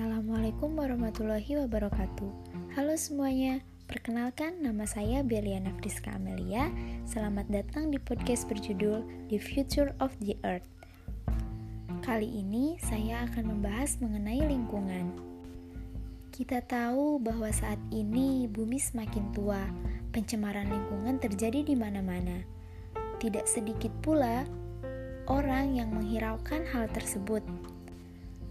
Assalamualaikum warahmatullahi wabarakatuh. Halo semuanya, perkenalkan nama saya Beliana Friska Amelia. Selamat datang di podcast berjudul The Future of the Earth. Kali ini saya akan membahas mengenai lingkungan. Kita tahu bahwa saat ini bumi semakin tua Pencemaran lingkungan terjadi di mana-mana. Tidak sedikit pula orang yang menghiraukan hal tersebut.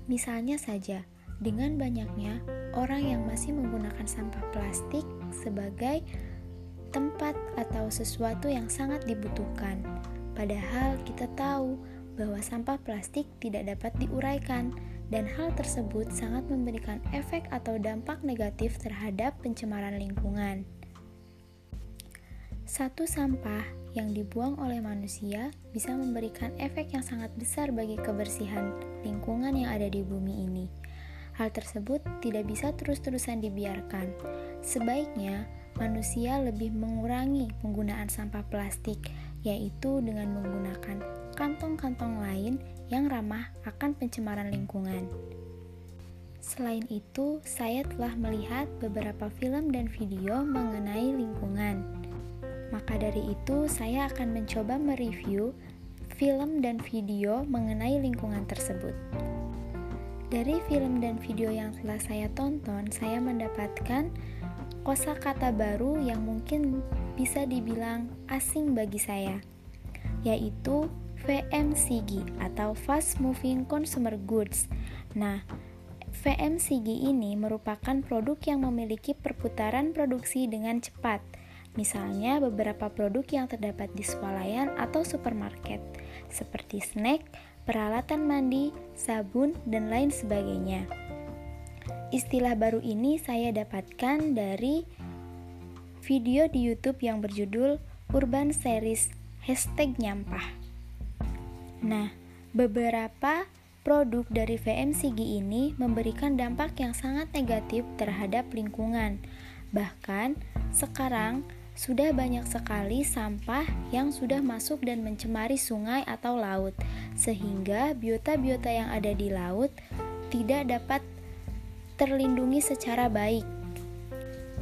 Misalnya saja, dengan banyaknya orang yang masih menggunakan sampah plastik sebagai tempat atau sesuatu yang sangat dibutuhkan. Padahal kita tahu bahwa sampah plastik tidak dapat diuraikan dan hal tersebut sangat memberikan efek atau dampak negatif terhadap pencemaran lingkungan. Satu sampah yang dibuang oleh manusia bisa memberikan efek yang sangat besar bagi kebersihan lingkungan yang ada di bumi ini. Hal tersebut tidak bisa terus-terusan dibiarkan. Sebaiknya, manusia lebih mengurangi penggunaan sampah plastik, yaitu dengan menggunakan kantong-kantong lain yang ramah akan pencemaran lingkungan. Selain itu, saya telah melihat beberapa film dan video mengenai lingkungan. Maka dari itu, saya akan mencoba mereview film dan video mengenai lingkungan tersebut. Dari film dan video yang telah saya tonton, saya mendapatkan kosakata baru yang mungkin bisa dibilang asing bagi saya, yaitu VMCG atau Fast Moving Consumer Goods. Nah, VMCG ini merupakan produk yang memiliki perputaran produksi dengan cepat. Misalnya beberapa produk yang terdapat di swalayan atau supermarket, seperti snack, peralatan mandi, sabun, dan lain sebagainya. Istilah baru ini saya dapatkan dari video di YouTube yang berjudul Urban Series Hashtag Nyampah. Nah, beberapa produk dari VMCG ini memberikan dampak yang sangat negatif terhadap lingkungan. Bahkan sekarang sudah banyak sekali sampah yang sudah masuk dan mencemari sungai atau laut, sehingga biota-biota yang ada di laut tidak dapat terlindungi secara baik.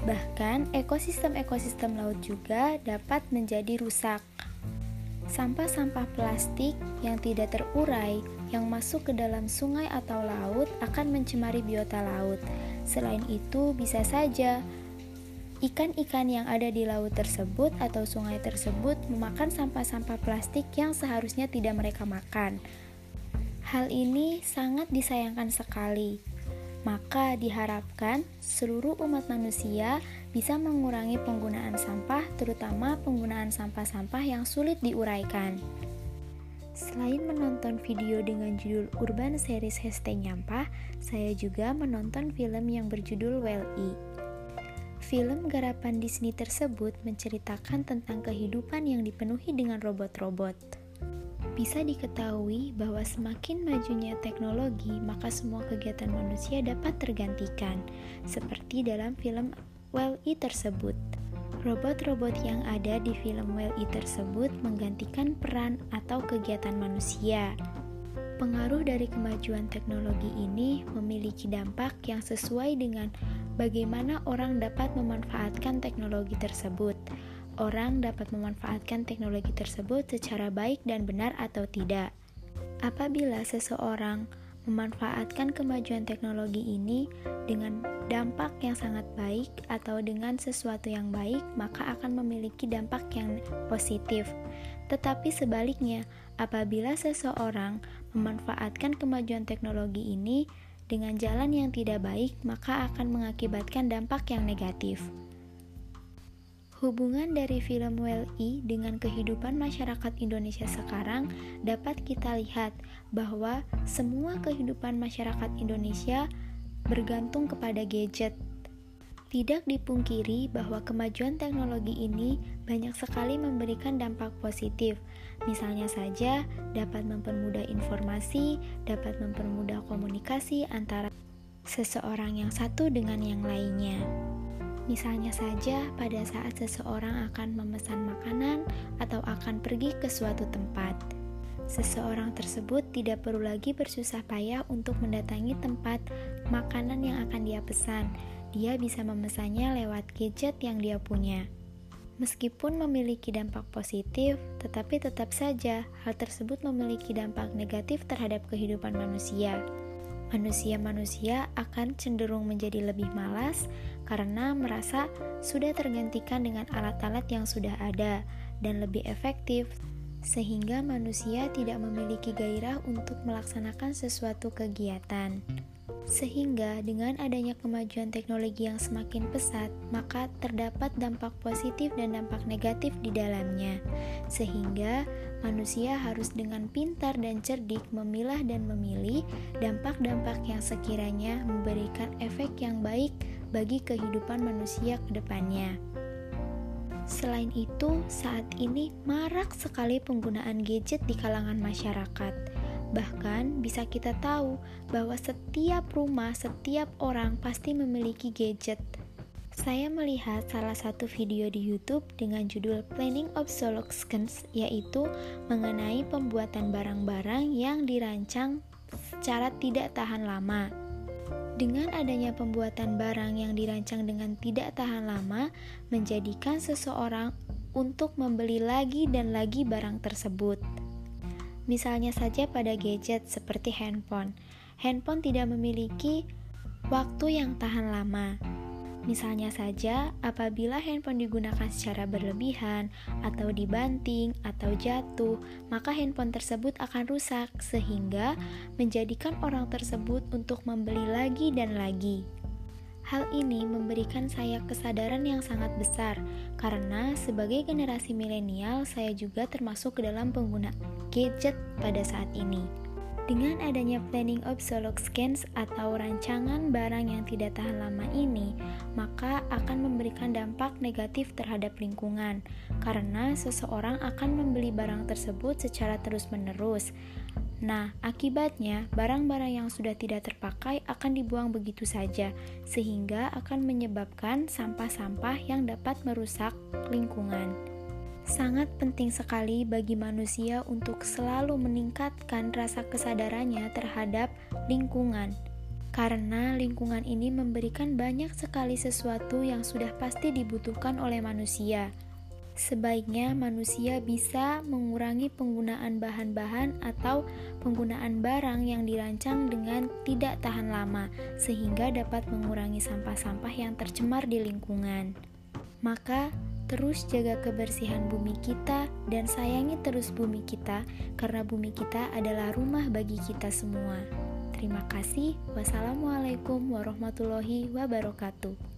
Bahkan, ekosistem-ekosistem laut juga dapat menjadi rusak. Sampah-sampah plastik yang tidak terurai yang masuk ke dalam sungai atau laut akan mencemari biota laut. Selain itu, bisa saja Ikan-ikan yang ada di laut tersebut atau sungai tersebut memakan sampah-sampah plastik yang seharusnya tidak mereka makan. Hal ini sangat disayangkan sekali. Maka diharapkan seluruh umat manusia bisa mengurangi penggunaan sampah, terutama penggunaan sampah-sampah yang sulit diuraikan. Selain menonton video dengan judul Urban Series Hashtag Nyampah, saya juga menonton film yang berjudul Well-E. Film garapan Disney tersebut menceritakan tentang kehidupan yang dipenuhi dengan robot-robot. Bisa diketahui bahwa semakin majunya teknologi, maka semua kegiatan manusia dapat tergantikan, seperti dalam film Well-E tersebut. Robot-robot yang ada di film Well-E tersebut menggantikan peran atau kegiatan manusia. Pengaruh dari kemajuan teknologi ini memiliki dampak yang sesuai dengan bagaimana orang dapat memanfaatkan teknologi tersebut. Orang dapat memanfaatkan teknologi tersebut secara baik dan benar atau tidak. Apabila seseorang memanfaatkan kemajuan teknologi ini dengan dampak yang sangat baik atau dengan sesuatu yang baik, maka akan memiliki dampak yang positif. Tetapi sebaliknya, apabila seseorang memanfaatkan kemajuan teknologi ini dengan jalan yang tidak baik, maka akan mengakibatkan dampak yang negatif. Hubungan dari film Well-E dengan kehidupan masyarakat Indonesia sekarang dapat kita lihat bahwa semua kehidupan masyarakat Indonesia bergantung kepada gadget tidak dipungkiri bahwa kemajuan teknologi ini banyak sekali memberikan dampak positif. Misalnya saja dapat mempermudah informasi, dapat mempermudah komunikasi antara seseorang yang satu dengan yang lainnya. Misalnya saja pada saat seseorang akan memesan makanan atau akan pergi ke suatu tempat. seseorang tersebut tidak perlu lagi bersusah payah untuk mendatangi tempat makanan yang akan dia pesan. Dia bisa memesannya lewat gadget yang dia punya. Meskipun memiliki dampak positif, tetapi tetap saja hal tersebut memiliki dampak negatif terhadap kehidupan manusia. Manusia-manusia akan cenderung menjadi lebih malas karena merasa sudah tergantikan dengan alat-alat yang sudah ada dan lebih efektif sehingga manusia tidak memiliki gairah untuk melaksanakan sesuatu kegiatan. Sehingga dengan adanya kemajuan teknologi yang semakin pesat, maka terdapat dampak positif dan dampak negatif di dalamnya. Sehingga manusia harus dengan pintar dan cerdik memilah dan memilih dampak-dampak yang sekiranya memberikan efek yang baik bagi kehidupan manusia ke depannya. Selain itu, saat ini marak sekali penggunaan gadget di kalangan masyarakat. Bahkan bisa kita tahu bahwa setiap rumah, setiap orang pasti memiliki gadget. Saya melihat salah satu video di YouTube dengan judul Planning Obsolescence, yaitu mengenai pembuatan barang-barang yang dirancang secara tidak tahan lama. Dengan adanya pembuatan barang yang dirancang dengan tidak tahan lama, menjadikan seseorang untuk membeli lagi dan lagi barang tersebut. Misalnya saja pada gadget seperti handphone. Handphone tidak memiliki waktu yang tahan lama. Misalnya saja, apabila handphone digunakan secara berlebihan, atau dibanting, atau jatuh, maka handphone tersebut akan rusak, sehingga menjadikan orang tersebut untuk membeli lagi dan lagi. Hal ini memberikan saya kesadaran yang sangat besar, karena sebagai generasi milenial, saya juga termasuk ke dalam pengguna gadget pada saat ini. Dengan adanya planning obsolescence atau rancangan barang yang tidak tahan lama ini, maka akan memberikan dampak negatif terhadap lingkungan karena seseorang akan membeli barang tersebut secara terus-menerus. Nah, akibatnya barang-barang yang sudah tidak terpakai akan dibuang begitu saja, sehingga akan menyebabkan sampah-sampah yang dapat merusak lingkungan. Sangat penting sekali bagi manusia untuk selalu meningkatkan rasa kesadarannya terhadap lingkungan, karena lingkungan ini memberikan banyak sekali sesuatu yang sudah pasti dibutuhkan oleh manusia. Sebaiknya manusia bisa mengurangi penggunaan bahan-bahan atau penggunaan barang yang dirancang dengan tidak tahan lama, sehingga dapat mengurangi sampah-sampah yang tercemar di lingkungan. Maka, Terus jaga kebersihan bumi kita dan sayangi terus bumi kita karena bumi kita adalah rumah bagi kita semua. Terima kasih. Wassalamualaikum warahmatullahi wabarakatuh.